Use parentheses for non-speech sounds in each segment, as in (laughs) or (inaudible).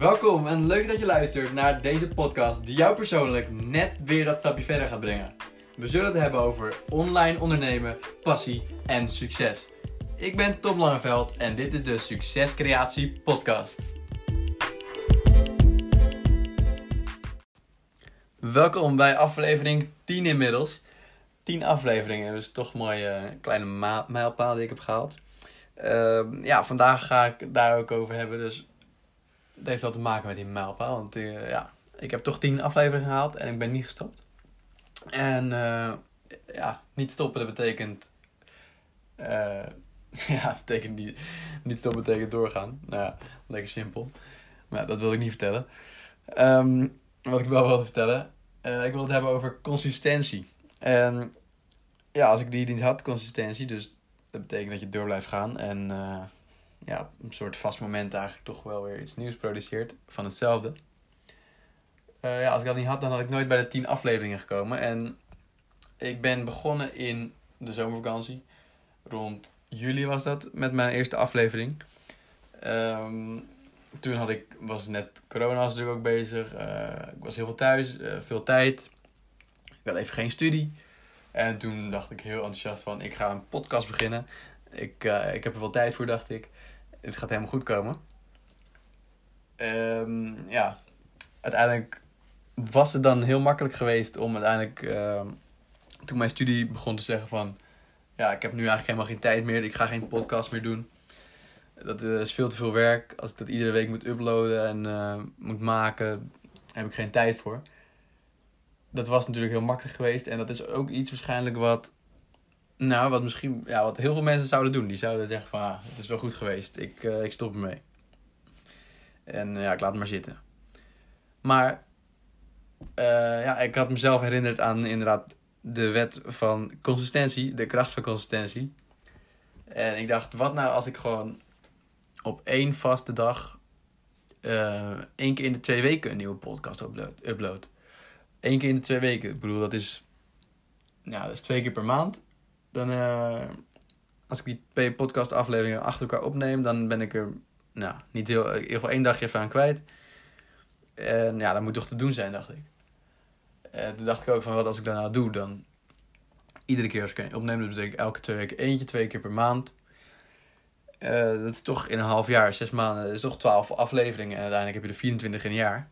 Welkom en leuk dat je luistert naar deze podcast die jou persoonlijk net weer dat stapje verder gaat brengen. We zullen het hebben over online ondernemen, passie en succes. Ik ben Tom Langeveld en dit is de Succescreatie Podcast. Welkom bij aflevering 10 inmiddels. 10 afleveringen, dus toch mooie kleine ma- mijlpaal die ik heb gehaald. Ehm, ja, vandaag ga ik daar ook over hebben. Dus het heeft wel te maken met die mijlpaal. Want eh, ja, ik heb toch 10 afleveringen gehaald en ik ben niet gestopt. En eh, ja, niet stoppen dat betekent. eh, (laughs) ja, betekent niet, niet stoppen betekent doorgaan. Nou ja, lekker simpel. Maar dat wil ik niet vertellen. Ehm, wat ik wel wil vertellen. ik wil het hebben over consistentie. En ja, als ik die niet had, consistentie. Dus dat betekent dat je door blijft gaan. En ja, op een soort vast moment eigenlijk toch wel weer iets nieuws produceert van hetzelfde. Eh, ja, als ik dat niet had, dan had ik nooit bij de 10 afleveringen gekomen. En ik ben begonnen in de zomervakantie. Rond juli was dat, met mijn eerste aflevering. Ehm, toen had ik, was net corona was natuurlijk ook bezig. Eh, ik was heel veel thuis, eh, veel tijd. Ik had even geen studie. En toen dacht ik heel enthousiast van, ik ga een podcast beginnen. Ik, ik heb er wel tijd voor, dacht ik. Het gaat helemaal goed komen. Ehm, ja, uiteindelijk was het dan heel makkelijk geweest om uiteindelijk, ehm, toen mijn studie begon te zeggen van, ja, ik heb nu eigenlijk helemaal geen tijd meer. Ik ga geen podcast meer doen. Dat is veel te veel werk. Als ik dat iedere week moet uploaden en eh, moet maken, heb ik geen tijd voor. Dat was natuurlijk heel makkelijk geweest. En dat is ook iets waarschijnlijk wat nou, wat misschien, ja, wat heel veel mensen zouden doen. Die zouden zeggen van, ah, het is wel goed geweest. Ik, eh, ik stop ermee. En eh, ja, ik laat het maar zitten. Maar, eh, ja, ik had mezelf herinnerd aan inderdaad de wet van consistentie. De kracht van consistentie. En ik dacht, wat nou als ik gewoon op één vaste dag... één keer in de twee weken een nieuwe podcast upload. upload. Eén keer in de twee weken. Ik bedoel, dat is... Nou, dat is twee keer per maand. Dan, eh, als ik die twee podcast afleveringen achter elkaar opneem, dan ben ik er nou, niet heel, in ieder geval één dagje aan kwijt. En ja, dat moet toch te doen zijn, dacht ik. En toen dacht ik ook van, wat als ik dat nou doe, dan iedere keer als ik opneem, dat betekent elke twee weken eentje, twee keer per maand. Eh, dat is toch in een half jaar, zes maanden, dat is toch twaalf afleveringen. En uiteindelijk heb je er 24 in een jaar.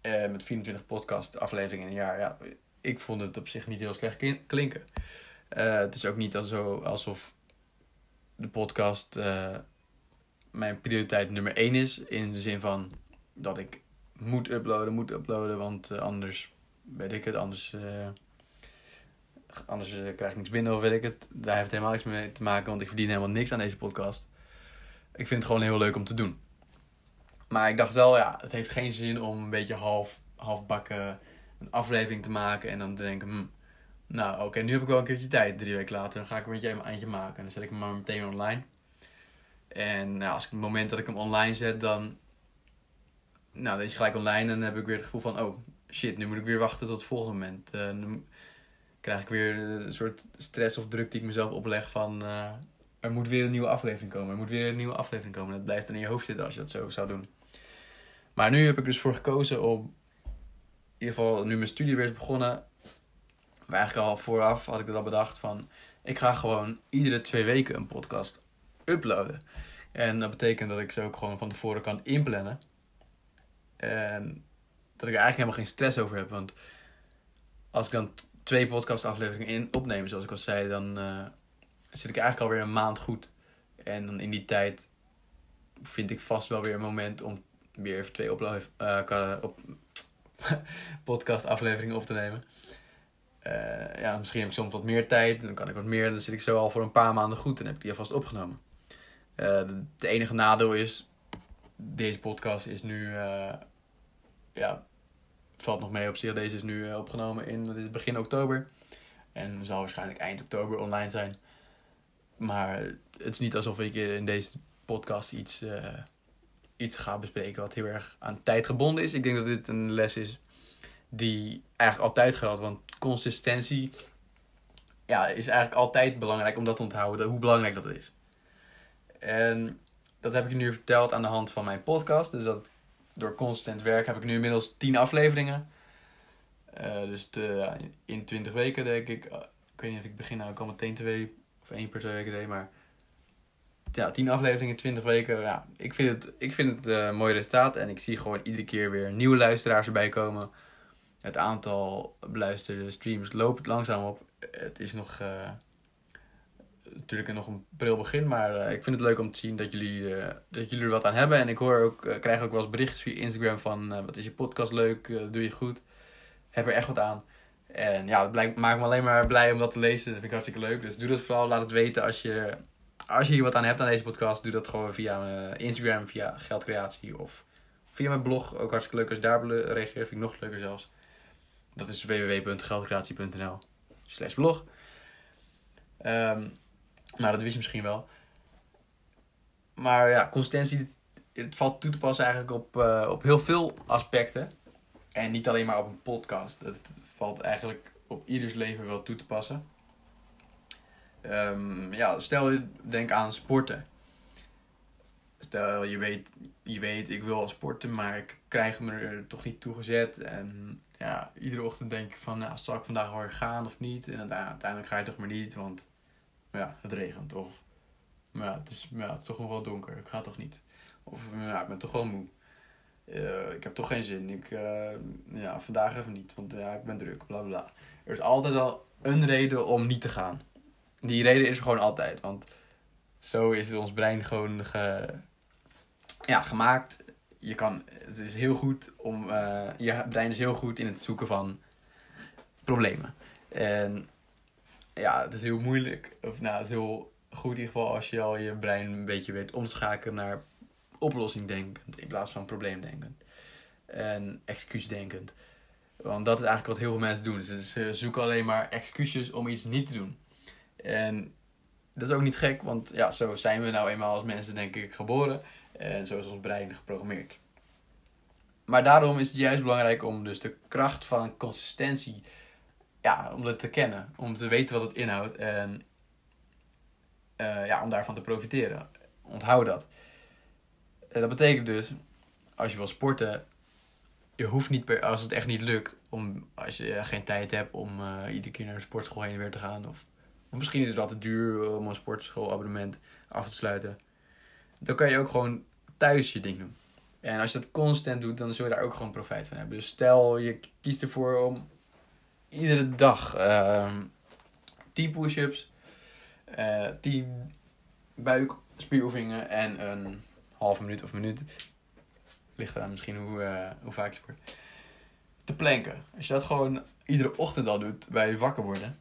Eh, met 24 podcast afleveringen in een jaar, ja, ik vond het op zich niet heel slecht klinken. Eh, het is ook niet alsof de podcast eh, mijn prioriteit nummer één is. In de zin van dat ik moet uploaden, moet uploaden. Want eh, anders weet ik het, anders, anders krijg ik niks binnen of weet ik het. Daar heeft het helemaal niks mee te maken, want ik verdien helemaal niks aan deze podcast. Ik vind het gewoon heel leuk om te doen. Maar ik dacht wel, ja, het heeft geen zin om een beetje half, half bakken een aflevering te maken en dan te denken, hm, nou oké, nu heb ik wel een keertje tijd, drie weken later, dan ga ik een beetje een eindje maken en dan zet ik hem maar meteen online. En nou, als ik het moment dat ik hem online zet, dan, nou, dan is hij gelijk online en dan heb ik weer het gevoel van, oh shit, nu moet ik weer wachten tot het volgende moment. Dan krijg ik weer een soort stress of druk die ik mezelf opleg van, eh, er moet weer een nieuwe aflevering komen, er moet weer een nieuwe aflevering komen. Dat blijft dan in je hoofd zitten als je dat zo zou doen. Maar nu heb ik dus voor gekozen om in ieder geval nu mijn studie weer is begonnen. Eigenlijk al vooraf had ik dat al bedacht van... Ik ga gewoon iedere twee weken een podcast uploaden. En dat betekent dat ik ze ook gewoon van tevoren kan inplannen. En dat ik er eigenlijk helemaal geen stress over heb. Want als ik dan twee podcast afleveringen in opneem, zoals ik al zei... Dan eh, zit ik eigenlijk alweer een maand goed. En dan in die tijd vind ik vast wel weer een moment om weer even twee ka- op, (laughs) podcast afleveringen op te nemen. Eh, ja, misschien heb ik soms wat meer tijd. Dan kan ik wat meer. Dan zit ik zo al voor een paar maanden goed. En heb ik die alvast opgenomen. Eh, de, de enige nadeel is... Deze podcast is nu... eh, ja, valt nog mee op zich. Deze is nu eh, opgenomen in het, begin oktober. En zal waarschijnlijk eind oktober online zijn. Maar het is niet alsof ik in deze podcast iets... eh, iets ga bespreken wat heel erg aan tijd gebonden is. Ik denk dat dit een les is die eigenlijk altijd geldt. Want consistentie ja, is eigenlijk altijd belangrijk om dat te onthouden, hoe belangrijk dat is. En dat heb ik nu verteld aan de hand van mijn podcast. Dus dat door constant werk heb ik nu inmiddels 10 afleveringen. Uh, dus in 20 weken denk ik. Uh, ik weet niet of ik begin nou al meteen twee of één per twee weken deed, maar ja, 10 afleveringen, 20 weken. Ja, ik vind het, ik vind het een mooi resultaat en ik zie gewoon iedere keer weer nieuwe luisteraars erbij komen. Het aantal beluisterde streams loopt langzaam op. Het is nog natuurlijk nog een pril begin, maar uh, ik vind het leuk om te zien dat jullie, uh, dat jullie er wat aan hebben. En ik hoor ook, krijg ook wel eens berichtjes via Instagram van wat is je podcast leuk, doe je goed, heb er echt wat aan. En ja, blijkt, maakt me alleen maar blij om dat te lezen. Dat vind ik hartstikke leuk. Dus doe dat vooral, laat het weten als je, als je hier wat aan hebt aan deze podcast. Doe dat gewoon via Instagram, via Geldcreatie of via mijn blog. Ook hartstikke leuk als je daar reageert, vind ik nog leuker zelfs. Dat is www.geldcreatie.nl slash blog. Um, nou, dat wist je misschien wel. Maar ja, consistentie, het valt toe te passen eigenlijk op, uh, op heel veel aspecten. En niet alleen maar op een podcast. Het valt eigenlijk op ieders leven wel toe te passen. Um, ja, stel je denk aan sporten. Stel je weet, je weet, ik wil sporten, maar ik krijg me er toch niet toe gezet. En ja, iedere ochtend denk ik van, nou, zal ik vandaag wel gaan of niet? En uiteindelijk ga je toch maar niet, want ja, het regent. Of ja, het, is, ja, het is toch nog wel donker, ik ga toch niet. Of ja, ik ben toch wel moe. Uh, ik heb toch geen zin. Ik, uh, ja, vandaag even niet, want ja, ik ben druk, bla bla. Er is altijd al een reden om niet te gaan. Die reden is er gewoon altijd, want zo is ons brein gewoon ge, ja, gemaakt. Je kan, het is heel goed om, uh, je brein is heel goed in het zoeken van problemen. En ja, het is heel moeilijk. Of nou, het is heel goed in ieder geval als je al je brein een beetje weet omschakelen naar oplossingdenkend in plaats van probleemdenkend. En excuusdenkend. Want dat is eigenlijk wat heel veel mensen doen. Ze zoeken alleen maar excuses om iets niet te doen. En dat is ook niet gek, want ja, zo zijn we nou eenmaal als mensen denk ik geboren. En zo is ons brein geprogrammeerd. Maar daarom is het juist belangrijk om dus de kracht van consistentie ja, om dat te kennen. Om te weten wat het inhoudt en uh, ja, om daarvan te profiteren. Onthoud dat. En dat betekent dus, als je wil sporten, je hoeft niet per, als het echt niet lukt, om, als je geen tijd hebt om uh, iedere keer naar de sportschool heen en weer te gaan. Of, of misschien is het wel te duur om een sportschoolabonnement af te sluiten. Dan kan je ook gewoon thuis je ding doen. En als je dat constant doet, dan zul je daar ook gewoon profijt van hebben. Dus stel je kiest ervoor om iedere dag uh, 10 push-ups, uh, 10 buikspieroefeningen en een halve minuut of minuut. Ligt eraan misschien hoe, uh, hoe vaak je sport. Te planken. Als je dat gewoon iedere ochtend al doet bij wakker worden.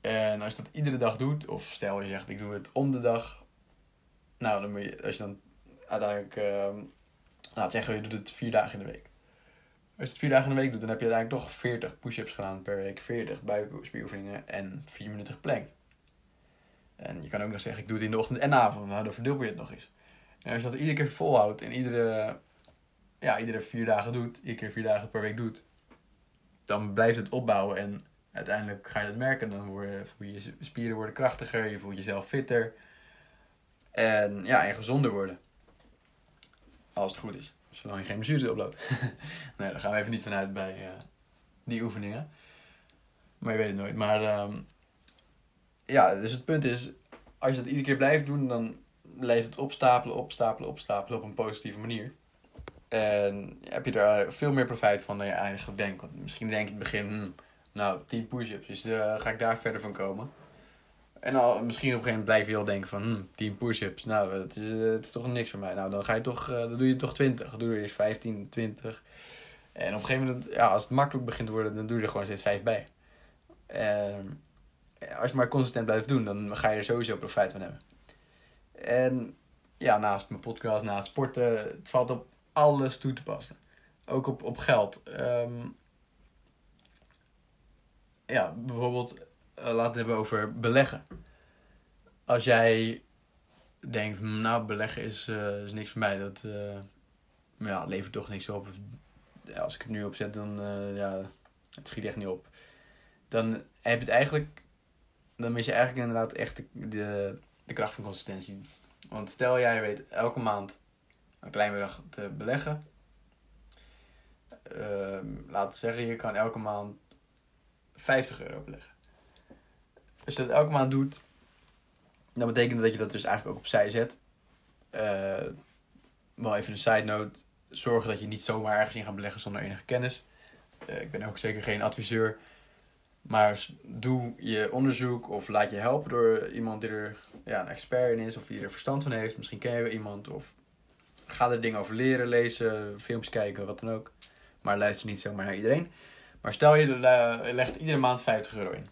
En als je dat iedere dag doet, of stel je zegt ik doe het om de dag. Nou, dan moet je, als je dan uiteindelijk, uh, laat zeggen je doet het vier dagen in de week. Als je het vier dagen in de week doet, dan heb je uiteindelijk toch 40 push-ups gedaan per week. 40 buikspieroefeningen en 4 minuten geplankt. En je kan ook nog zeggen, ik doe het in de ochtend en avond. Nou, dan verdubbel je het nog eens. En als je dat iedere keer volhoudt en iedere, ja, iedere vier dagen doet, iedere keer vier dagen per week doet, dan blijft het opbouwen en uiteindelijk ga je het merken. Dan worden je spieren worden krachtiger, je voelt jezelf fitter en, ja, en gezonder worden. Als het goed is. Zolang je geen blessures oploopt. (laughs) nee, daar gaan we even niet vanuit bij uh, die oefeningen. Maar je weet het nooit. Maar um, ja, dus het punt is, als je dat iedere keer blijft doen, dan blijft het opstapelen, opstapelen, opstapelen op een positieve manier. En heb je er veel meer profijt van dan je eigenlijk denkt. Want misschien denk je in het begin, hmm, nou, 10 push-ups, dus uh, ga ik daar verder van komen. En al, misschien op een gegeven moment blijf je al denken van, hmm, 10 push-ups, nou, het is, eh, het is toch niks voor mij. Nou, dan ga je toch, uh, dan doe je toch 20. Dan doe je eerst 15, 20. En op een gegeven moment, ja, als het makkelijk begint te worden, dan doe je er gewoon steeds 5 bij. En als je maar consistent blijft doen, dan ga je er sowieso profijt van hebben. En ja, naast mijn podcast, naast sporten, het valt op alles toe te passen. Ook op, op geld. Um, ja, bijvoorbeeld laten we hebben over beleggen. Als jij denkt, hm, nou, beleggen is, uh, is niks voor mij, dat uh, ja, levert toch niks op. Als ik het nu opzet, dan ja, het schiet echt niet op. Dan heb je het eigenlijk, dan mis je eigenlijk inderdaad echt de, de, de kracht van consistentie. Want stel jij weet elke maand een klein bedrag te beleggen, ehm, laten we zeggen, je kan elke maand 50 euro beleggen. Als je dat elke maand doet, dan betekent dat je dat dus eigenlijk ook opzij zet. Uh, wel even een side note. Zorg dat je niet zomaar ergens in gaat beleggen zonder enige kennis. Uh, ik ben ook zeker geen adviseur. Maar doe je onderzoek of laat je helpen door iemand die er ja, een expert in is of die er verstand van heeft. Misschien ken je iemand of ga er dingen over leren, lezen, films kijken, wat dan ook. Maar luister niet zomaar naar iedereen. Maar stel je legt iedere maand 50 euro in.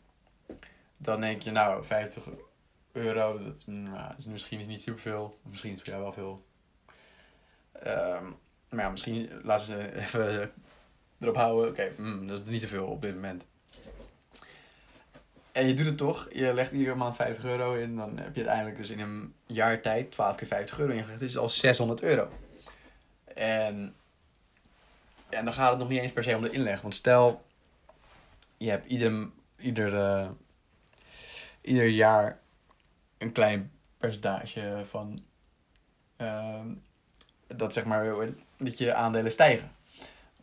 Dan denk je, nou, 50 euro, dat nou, is misschien is niet superveel. Misschien is het voor jou wel veel. Um, maar ja, misschien laten we even erop houden. Oké, mm, dat is niet zoveel op dit moment. En je doet het toch. Je legt iedere maand 50 euro in. Dan heb je uiteindelijk dus in een jaar tijd 12 keer 50 euro ingelegd. Dat is al 600 euro. En, en dan gaat het nog niet eens per se om de inleg. Want stel, je hebt ieder, ieder, uh, ieder jaar een klein percentage van... Uh, dat zeg maar, dat je aandelen stijgen.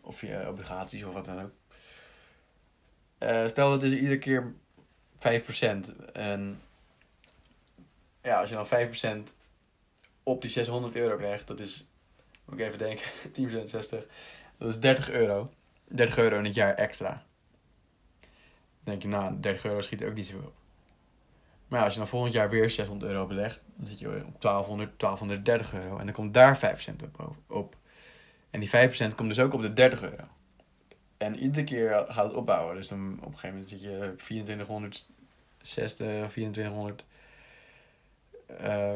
Of je obligaties of wat dan ook. Uh, stel dat is iedere keer 5%. En ja, als je dan 5% op die 600 euro krijgt, dat is, moet ik even denken, (laughs) 10% 60, dat is 30 euro. 30 euro in het jaar extra. Dan denk je, nou, 30 euro schiet ook niet zoveel. Maar als je dan volgend jaar weer 600 euro belegt, dan zit je op 1200, 1230 euro. En dan komt daar 5% op, op. En die 5% komt dus ook op de 30 euro. En iedere keer gaat het opbouwen. Dus dan op een gegeven moment zit je 2460, 2400. Uh,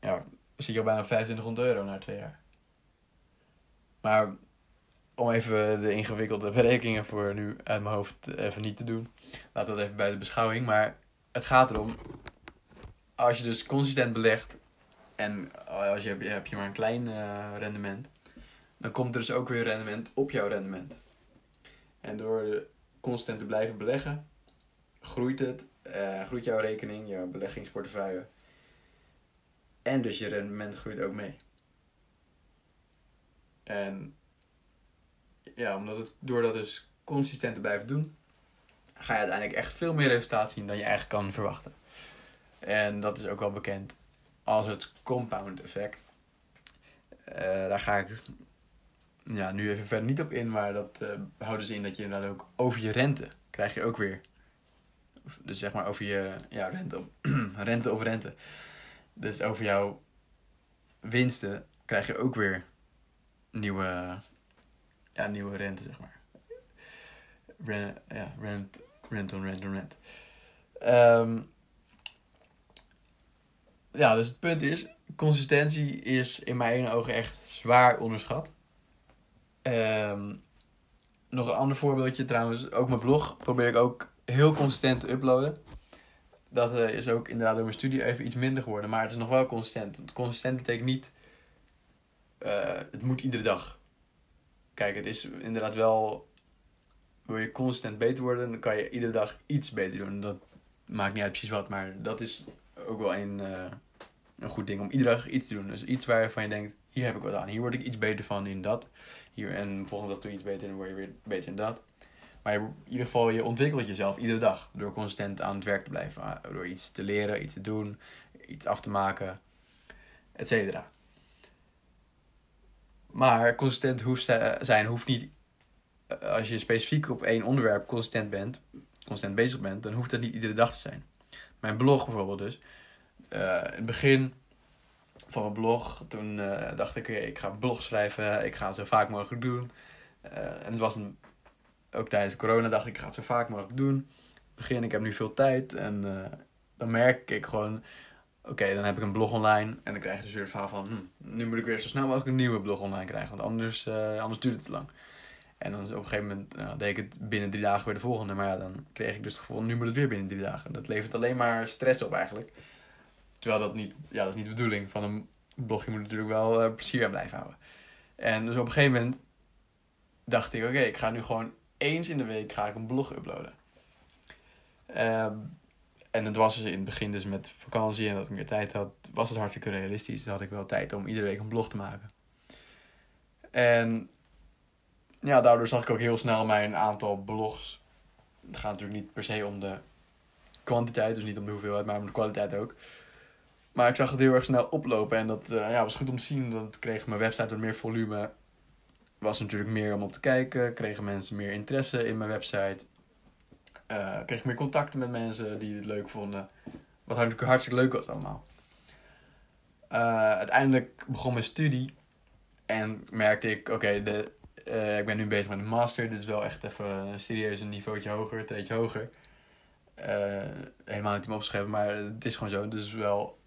ja, zit je al bijna op 2500 euro na twee jaar. Maar om even de ingewikkelde berekeningen voor nu uit mijn hoofd even niet te doen. Laat dat even bij de beschouwing. Maar het gaat erom, als je dus consistent belegt en als je, heb je maar een klein uh, rendement, dan komt er dus ook weer rendement op jouw rendement. En door constant te blijven beleggen, groeit het, uh, groeit jouw rekening, jouw beleggingsportefeuille. En dus je rendement groeit ook mee. En ja, omdat het, door dat dus consistent te blijven doen, ga je uiteindelijk echt veel meer resultaat zien dan je eigenlijk kan verwachten. En dat is ook wel bekend als het compound effect. Uh, daar ga ik ja, nu even verder niet op in, maar dat uh, houdt dus in dat je inderdaad ook over je rente krijg je ook weer. Dus zeg maar over je ja, rente, op, (clears throat) rente op rente. Dus over jouw winsten krijg je ook weer nieuwe, ja, nieuwe rente, zeg maar. Rent, ja, rent, rent on rent on rent. Um, ja, dus het punt is, consistentie is in mijn ogen echt zwaar onderschat. Um, nog een ander voorbeeldje trouwens. Ook mijn blog probeer ik ook heel consistent te uploaden. Dat uh, is ook inderdaad door mijn studie even iets minder geworden. Maar het is nog wel consistent. Consistent betekent niet... Uh, het moet iedere dag. Kijk, het is inderdaad wel... Wil je consistent beter worden, dan kan je iedere dag iets beter doen. Dat maakt niet uit precies wat, maar dat is ook wel een, uh, een goed ding om iedere dag iets te doen. Dus iets waarvan je denkt, hier heb ik wat aan. Hier word ik iets beter van in dat hier en volgende dag doe je iets beter en dan word je weer beter in dat. Maar in ieder geval, je ontwikkelt jezelf iedere dag door consistent aan het werk te blijven. Ah, door iets te leren, iets te doen, iets af te maken, et cetera. Maar consistent hoeft zijn hoeft niet, eh, als je specifiek op één onderwerp consistent bent, consistent bezig bent, dan hoeft dat niet iedere dag te zijn. Mijn blog bijvoorbeeld dus. Uh, in het begin van mijn blog. Toen uh, dacht ik, ik ga een blog schrijven. Ik ga het zo vaak mogelijk doen. En het was een, ook tijdens corona dacht ik, ik ga het zo vaak mogelijk doen. Begin, ik heb nu veel tijd. En dan merk ik gewoon, oké, dan heb ik een blog online. En dan krijg je dus weer het verhaal van, hm, nu moet ik weer zo snel mogelijk een nieuwe blog online krijgen. Want anders, anders duurt het te lang. En dan op een gegeven moment nou, deed ik het binnen drie dagen weer de volgende. Maar ja, dan kreeg ik dus het gevoel, nu moet het weer binnen drie dagen. Dat levert alleen maar stress op eigenlijk. Terwijl dat niet, ja, dat is niet de bedoeling van een blog. Je moet natuurlijk wel uh, plezier aan blijven houden. En dus op een gegeven moment dacht ik, oké, ik ga nu gewoon eens in de week ga ik een blog uploaden. Uh, en het was dus in het begin dus met vakantie en dat ik meer tijd had, was het hartstikke realistisch. Dan had ik wel tijd om iedere week een blog te maken. En ja, daardoor zag ik ook heel snel mijn aantal blogs. Het gaat natuurlijk niet per se om de kwantiteit, dus niet om de hoeveelheid, maar om de kwaliteit ook. Maar ik zag het heel erg snel oplopen en dat uh, ja, was goed om te zien. Dat kreeg mijn website wat meer volume. Was natuurlijk meer om op te kijken. Kregen mensen meer interesse in mijn website. Uh, kreeg meer contacten met mensen die het leuk vonden. Wat natuurlijk hartstikke leuk was allemaal. Uh, uiteindelijk begon mijn studie. En merkte ik, oké, de uh, ik ben nu bezig met een master. Dit is wel echt even een serieus een niveautje hoger, een treedje hoger. Uh, helemaal niet om opgeschreven, maar het is gewoon zo. Dus wel,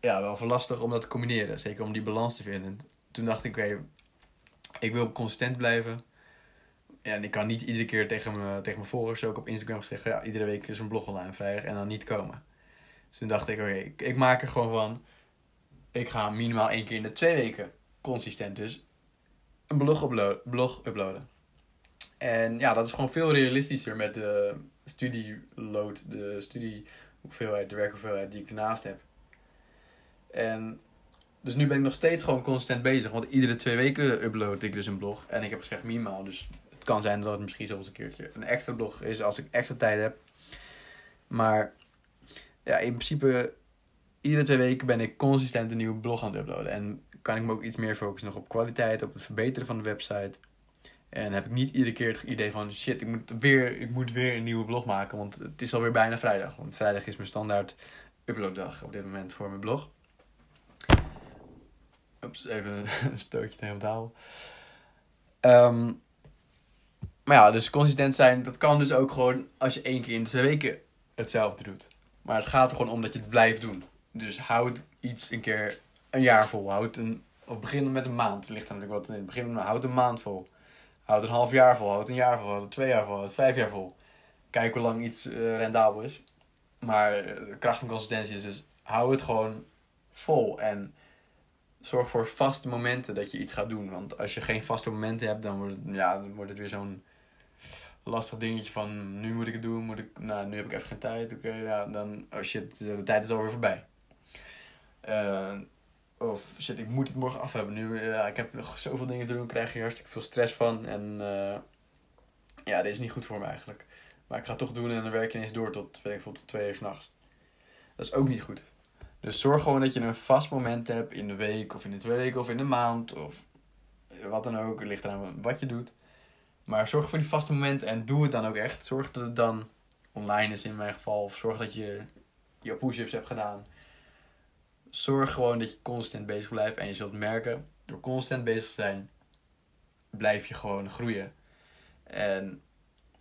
ja, wel veel lastig om dat te combineren. Zeker om die balans te vinden. Toen dacht ik, oké, ik wil consistent blijven. Ja, en ik kan niet iedere keer tegen, me, tegen mijn volgers ook op Instagram zeggen... Ja, iedere week is een blog online vrijdag en dan niet komen. Dus toen dacht ik, oké, ik, ik maak er gewoon van... Ik ga minimaal één keer in de twee weken consistent dus een blog, upload, blog uploaden. En ja, dat is gewoon veel realistischer met de studieload, de studiehoeveelheid, de werkhoeveelheid die ik ernaast heb. En dus nu ben ik nog steeds gewoon constant bezig, want iedere twee weken upload ik dus een blog. En ik heb gezegd minimaal, dus het kan zijn dat het misschien zelfs een keertje een extra blog is als ik extra tijd heb. Maar ja, in principe, iedere twee weken ben ik consistent een nieuwe blog aan het uploaden. En kan ik me ook iets meer focussen nog op kwaliteit, op het verbeteren van de website. En heb ik niet iedere keer het idee van shit, ik moet weer, ik moet weer een nieuwe blog maken. Want het is alweer bijna vrijdag. Want vrijdag is mijn standaard uploaddag op dit moment voor mijn blog. Oeps, even (laughs) een stootje tegen tafel. Um, maar ja, dus consistent zijn, dat kan dus ook gewoon als je één keer in de twee weken hetzelfde doet. Maar het gaat er gewoon om dat je het blijft doen. Dus houd iets een keer een jaar vol. Houd een, of begin met een maand. Het ligt natuurlijk wat in. Begin houd een maand vol. Houd een half jaar vol. Houd een jaar vol. Houd twee jaar vol. Houd vijf jaar vol. Kijk hoe lang iets uh, rendabel is. Maar de kracht van consistentie is dus hou het gewoon vol. En zorg voor vaste momenten dat je iets gaat doen. Want als je geen vaste momenten hebt, dan wordt het, ja, dan wordt het weer zo'n lastig dingetje van nu moet ik het doen, moet ik, nou nu heb ik even geen tijd, oké, ja, dan, oh shit, de tijd is alweer voorbij. Uh, of shit, ik moet het morgen af hebben. Nu, ik heb nog zoveel dingen te doen, krijg je hartstikke veel stress van. En uh, ja, dit is niet goed voor me eigenlijk. Maar ik ga het toch doen en dan werk je ineens door tot, weet ik tot twee uur s'nachts. Dat is ook niet goed. Dus zorg gewoon dat je een vast moment hebt in de week, of in de twee weken, of in de maand, of wat dan ook. Het ligt eraan wat je doet. Maar zorg voor die vaste momenten en doe het dan ook echt. Zorg dat het dan online is in mijn geval. Of zorg dat je je push-ups hebt gedaan zorg gewoon dat je constant bezig blijft. En je zult merken, door constant bezig te zijn, blijf je gewoon groeien. En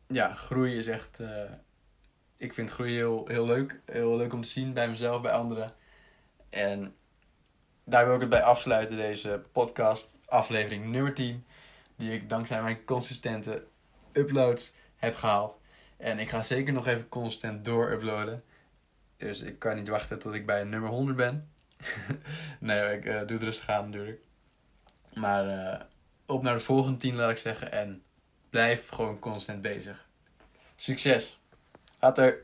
ja, groeien is echt. Uh, ik vind groeien heel, heel leuk. Heel leuk om te zien bij mezelf, bij anderen. En daar wil ik het bij afsluiten, deze podcast, aflevering nummer 10. Die ik dankzij mijn consistente uploads heb gehaald. En ik ga zeker nog even constant door uploaden. Dus ik kan niet wachten tot ik bij nummer 100 ben. (laughs) nee, ik uh, doe het rustig aan natuurlijk. Maar uh, op naar de volgende tien laat ik zeggen. En blijf gewoon constant bezig. Succes! Later!